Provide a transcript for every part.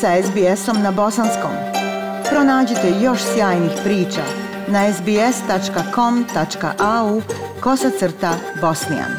sa SBS-om na bosanskom. Pronađite još sjajnih priča na sbs.com.au kosacrta bosnijan.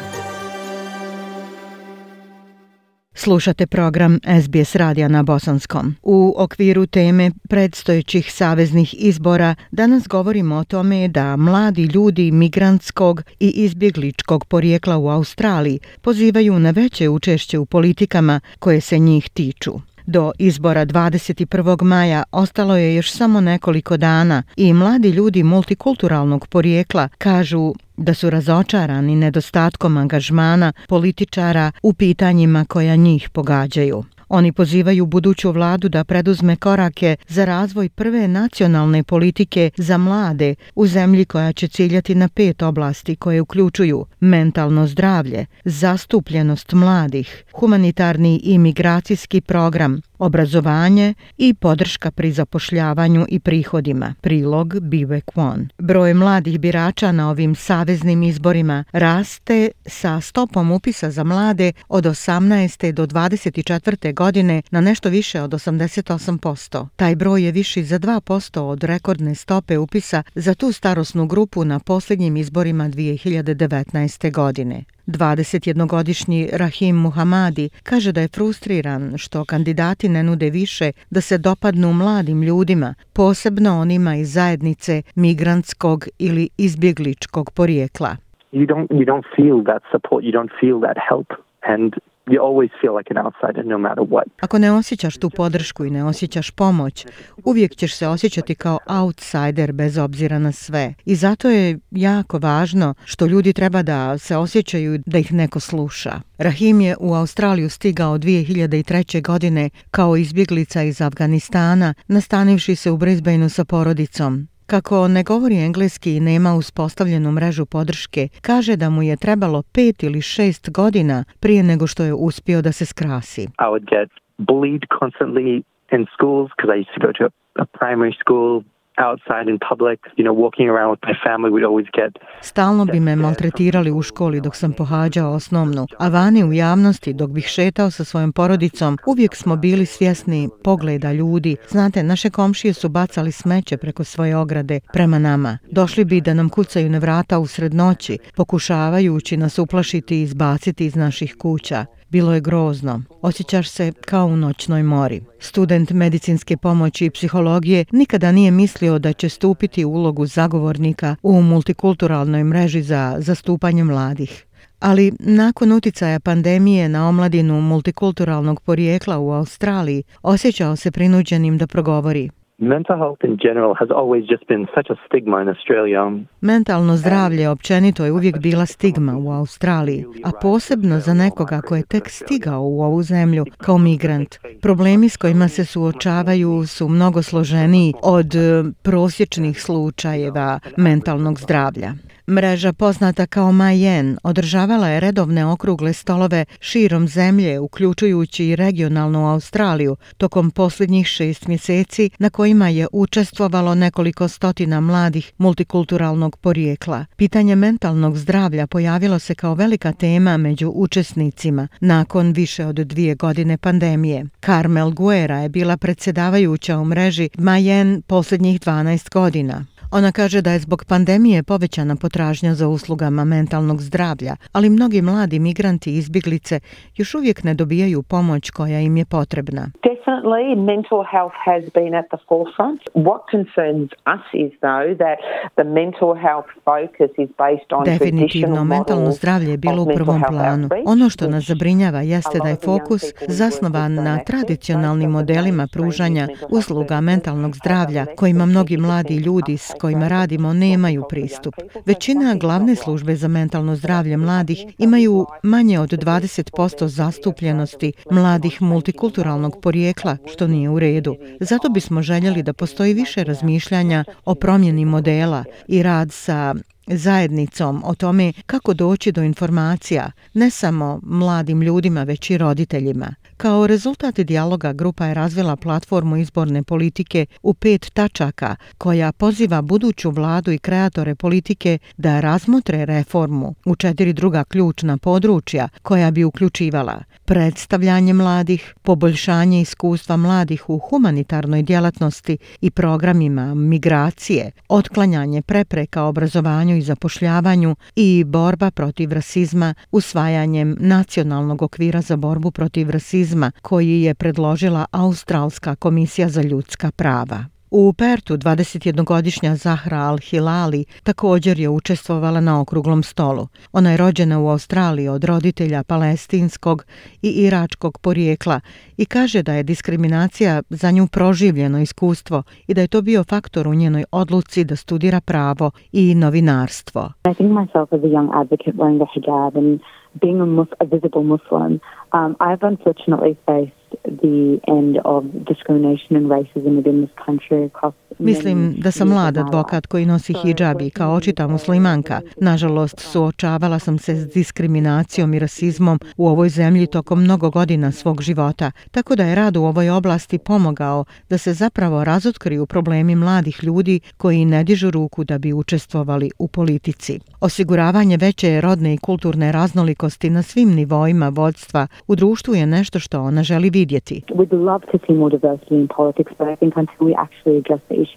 Slušate program SBS radija na bosanskom. U okviru teme predstojećih saveznih izbora danas govorimo o tome da mladi ljudi migrantskog i izbjegličkog porijekla u Australiji pozivaju na veće učešće u politikama koje se njih tiču. Do izbora 21. maja ostalo je još samo nekoliko dana i mladi ljudi multikulturalnog porijekla kažu da su razočarani nedostatkom angažmana političara u pitanjima koja njih pogađaju. Oni pozivaju buduću vladu da preduzme korake za razvoj prve nacionalne politike za mlade u zemlji koja će ciljati na pet oblasti koje uključuju mentalno zdravlje, zastupljenost mladih, humanitarni i migracijski program, obrazovanje i podrška pri zapošljavanju i prihodima. Prilog Bive Kwon. Broj mladih birača na ovim saveznim izborima raste sa stopom upisa za mlade od 18. do 24. godine na nešto više od 88%. Taj broj je viši za 2% od rekordne stope upisa za tu starosnu grupu na posljednjim izborima 2019. godine. 21-godišnji Rahim Muhamadi kaže da je frustriran što kandidati ne nude više da se dopadnu mladim ljudima, posebno onima iz zajednice migrantskog ili izbjegličkog porijekla. You don't, you don't feel that support, you don't feel that help. And you always feel like an outsider no matter what. Ako ne osjećaš tu podršku i ne osjećaš pomoć, uvijek ćeš se osjećati kao outsider bez obzira na sve. I zato je jako važno što ljudi treba da se osjećaju da ih neko sluša. Rahim je u Australiju stigao 2003. godine kao izbjeglica iz Afganistana, nastanivši se u Brisbaneu sa porodicom. Kako ne govori engleski i nema uspostavljenu mrežu podrške, kaže da mu je trebalo pet ili šest godina prije nego što je uspio da se skrasi. I would get bullied constantly in schools because I used to go to a primary school outside in public, you know, walking around with my family, we'd always get... Stalno bi me maltretirali u školi dok sam pohađao osnovnu, a vani u javnosti dok bih šetao sa svojom porodicom, uvijek smo bili svjesni pogleda ljudi. Znate, naše komšije su bacali smeće preko svoje ograde prema nama. Došli bi da nam kucaju na vrata usred noći, pokušavajući nas uplašiti i izbaciti iz naših kuća. Bilo je grozno. Osjećaš se kao u noćnoj mori. Student medicinske pomoći i psihologije nikada nije mislio da će stupiti u ulogu zagovornika u multikulturalnoj mreži za zastupanje mladih. Ali nakon uticaja pandemije na omladinu multikulturalnog porijekla u Australiji, osjećao se prinuđenim da progovori. Mental health in general has always just been such a stigma in Australia. Mentalno zdravlje općenito je uvijek bila stigma u Australiji, a posebno za nekoga ko je tek stigao u ovu zemlju kao migrant. Problemi s kojima se suočavaju su mnogo složeniji od eh, prosječnih slučajeva mentalnog zdravlja. Mreža poznata kao Mayen održavala je redovne okrugle stolove širom zemlje, uključujući i regionalnu Australiju, tokom posljednjih šest mjeseci na kojima je učestvovalo nekoliko stotina mladih multikulturalnog porijekla. Pitanje mentalnog zdravlja pojavilo se kao velika tema među učesnicima nakon više od dvije godine pandemije. Carmel Guera je bila predsjedavajuća u mreži Mayen posljednjih 12 godina. Ona kaže da je zbog pandemije povećana potražnja za uslugama mentalnog zdravlja, ali mnogi mladi migranti i izbjeglice još uvijek ne dobijaju pomoć koja im je potrebna. Definitely mental health has been at the forefront. What concerns us is though that the mental health focus is based on Definitivno mentalno zdravlje je bilo u prvom planu. Ono što nas zabrinjava jeste da je fokus zasnovan na tradicionalnim modelima pružanja usluga mentalnog zdravlja kojima mnogi mladi ljudi s kojima radimo nemaju pristup. Većina glavne službe za mentalno zdravlje mladih imaju manje od 20% zastupljenosti mladih multikulturalnog porijekla, što nije u redu. Zato bismo željeli da postoji više razmišljanja o promjeni modela i rad sa zajednicom o tome kako doći do informacija ne samo mladim ljudima, već i roditeljima. Kao rezultat dijaloga grupa je razvila platformu izborne politike u pet tačaka koja poziva buduću vladu i kreatore politike da razmotre reformu u četiri druga ključna područja koja bi uključivala predstavljanje mladih, poboljšanje iskustva mladih u humanitarnoj djelatnosti i programima migracije, otklanjanje prepreka obrazovanju i zapošljavanju i borba protiv rasizma usvajanjem nacionalnog okvira za borbu protiv rasizma koji je predložila Australska komisija za ljudska prava. U Pertu 21-godišnja Zahra Al-Hilali također je učestvovala na okruglom stolu. Ona je rođena u Australiji od roditelja palestinskog i iračkog porijekla i kaže da je diskriminacija za nju proživljeno iskustvo i da je to bio faktor u njenoj odluci da studira pravo i novinarstvo. I think myself as a young advocate wearing the hijab and being a, mus a visible Muslim, um, I've unfortunately faced the end of discrimination and racism within this country across Mislim da sam mlad advokat koji nosi hijab i kao očita muslimanka. Nažalost, suočavala sam se s diskriminacijom i rasizmom u ovoj zemlji tokom mnogo godina svog života, tako da je rad u ovoj oblasti pomogao da se zapravo razotkriju problemi mladih ljudi koji ne dižu ruku da bi učestvovali u politici. Osiguravanje veće rodne i kulturne raznolikosti na svim nivoima vodstva u društvu je nešto što ona želi vidjeti. We'd love to see more diversity in politics, but I think until we actually address the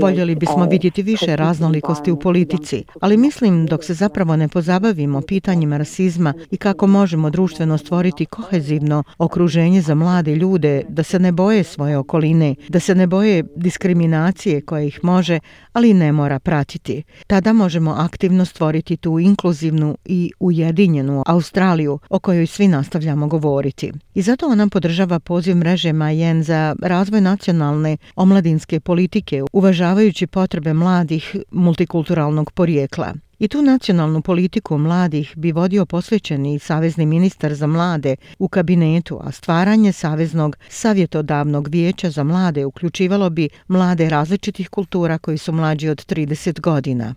Voljeli bismo vidjeti više raznolikosti u politici, ali mislim dok se zapravo ne pozabavimo pitanjima rasizma i kako možemo društveno stvoriti kohezivno okruženje za mlade ljude, da se ne boje svoje okoline, da se ne boje diskriminacije koja ih može, ali ne mora pratiti. Tada možemo aktivno stvoriti tu inkluzivnu i ujedinjenu Australiju o kojoj svi nastavljamo govoriti. I zato ona podržava poziv mreže Majen za razvoj nacionalne omladinske politike, uvažavajući potrebe mladih multikulturalnog porijekla. I tu nacionalnu politiku mladih bi vodio posvećeni savezni ministar za mlade u kabinetu, a stvaranje Saveznog savjetodavnog vijeća za mlade uključivalo bi mlade različitih kultura koji su mlađi od 30 godina.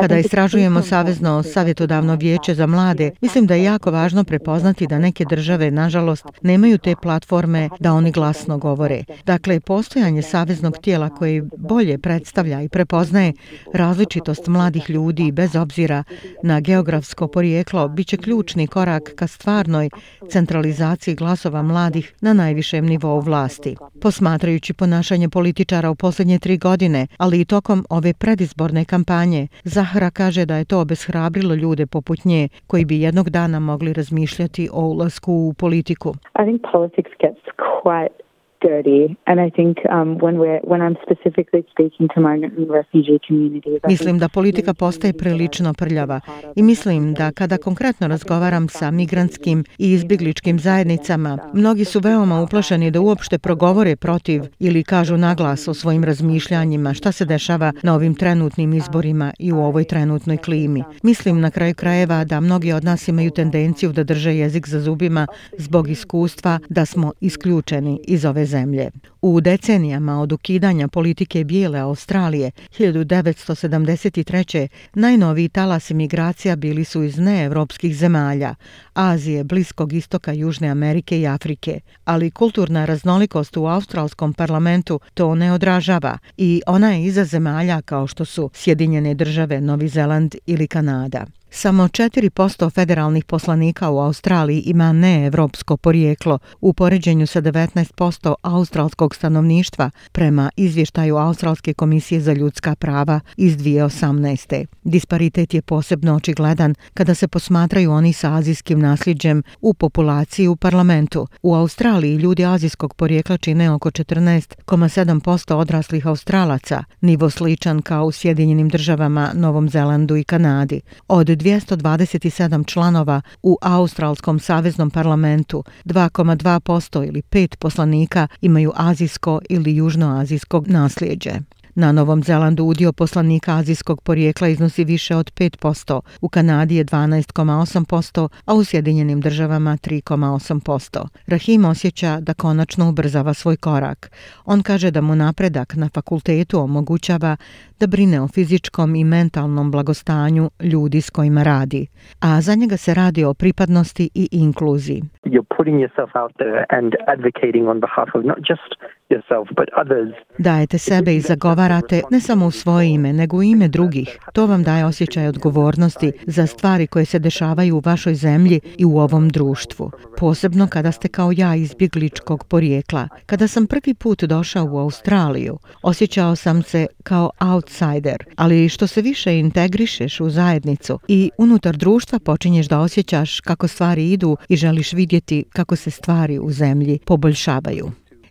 Kada istražujemo Savezno savjetodavno vijeće za mlade, mislim da je jako važno prepoznati da neke države, nažalost, nemaju te platforme da oni glasno govore. Dakle, postojanje saveznog tijela koje bolje predstavlja i prepozna prepoznaje različitost mladih ljudi bez obzira na geografsko porijeklo, bit će ključni korak ka stvarnoj centralizaciji glasova mladih na najvišem nivou vlasti. Posmatrajući ponašanje političara u posljednje tri godine, ali i tokom ove predizborne kampanje, Zahra kaže da je to obeshrabrilo ljude poput nje koji bi jednog dana mogli razmišljati o ulasku u politiku. I think politics gets quite dirty and i think um when we when i'm specifically speaking to migrant and refugee communities mislim da politika postaje prilično prljava. i mislim da kada konkretno razgovaram sa migrantskim i izbjegličkim zajednicama mnogi su veoma uplašeni da uopšte progovore protiv ili kažu naglas o svojim razmišljanjima šta se dešava na ovim trenutnim izborima i u ovoj trenutnoj klimi. Mislim na kraju krajeva da mnogi od nas imaju tendenciju da drže jezik za zubima zbog iskustva da smo isključeni iz ove zemlje. U decenijama od ukidanja politike bijele Australije 1973. najnoviji talas migracija bili su iz neevropskih zemalja, Azije, Bliskog istoka, Južne Amerike i Afrike. Ali kulturna raznolikost u australskom parlamentu to ne odražava i ona je iza zemalja kao što su Sjedinjene države, Novi Zeland ili Kanada. Samo 4% federalnih poslanika u Australiji ima neevropsko porijeklo u poređenju sa 19% australskog stanovništva prema izvještaju Australske komisije za ljudska prava iz 2018. Disparitet je posebno očigledan kada se posmatraju oni sa azijskim nasljeđem u populaciji u parlamentu. U Australiji ljudi azijskog porijekla čine oko 14,7% odraslih australaca, nivo sličan kao u Sjedinjenim državama, Novom Zelandu i Kanadi. Od 227 članova u Australskom saveznom parlamentu, 2,2% ili 5 poslanika imaju azijsko ili južnoazijsko nasljeđe. Na Novom Zelandu udio poslanika azijskog porijekla iznosi više od 5%, u Kanadi je 12,8%, a u Sjedinjenim državama 3,8%. Rahim osjeća da konačno ubrzava svoj korak. On kaže da mu napredak na fakultetu omogućava da brine o fizičkom i mentalnom blagostanju ljudi s kojima radi, a za njega se radi o pripadnosti i inkluziji. You're putting yourself out there and advocating on behalf of not just Dajete sebe i zagovarate ne samo u svoje ime, nego u ime drugih. To vam daje osjećaj odgovornosti za stvari koje se dešavaju u vašoj zemlji i u ovom društvu. Posebno kada ste kao ja izbjegličkog porijekla. Kada sam prvi put došao u Australiju, osjećao sam se kao outsider, ali što se više integrišeš u zajednicu i unutar društva počinješ da osjećaš kako stvari idu i želiš vidjeti kako se stvari u zemlji poboljšavaju.